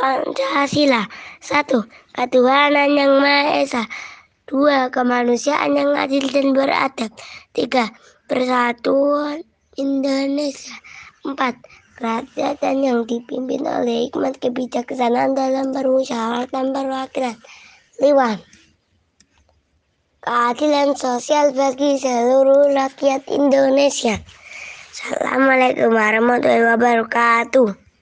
Pancasila. Satu Ketuhanan yang Maha Esa. Dua Kemanusiaan yang adil dan beradab. Tiga Persatuan Indonesia. Empat Kerajaan yang dipimpin oleh hikmat kebijaksanaan dalam bermusyawarah dan perwakilan. Lima Keadilan sosial bagi seluruh rakyat Indonesia. Assalamualaikum warahmatullahi wabarakatuh.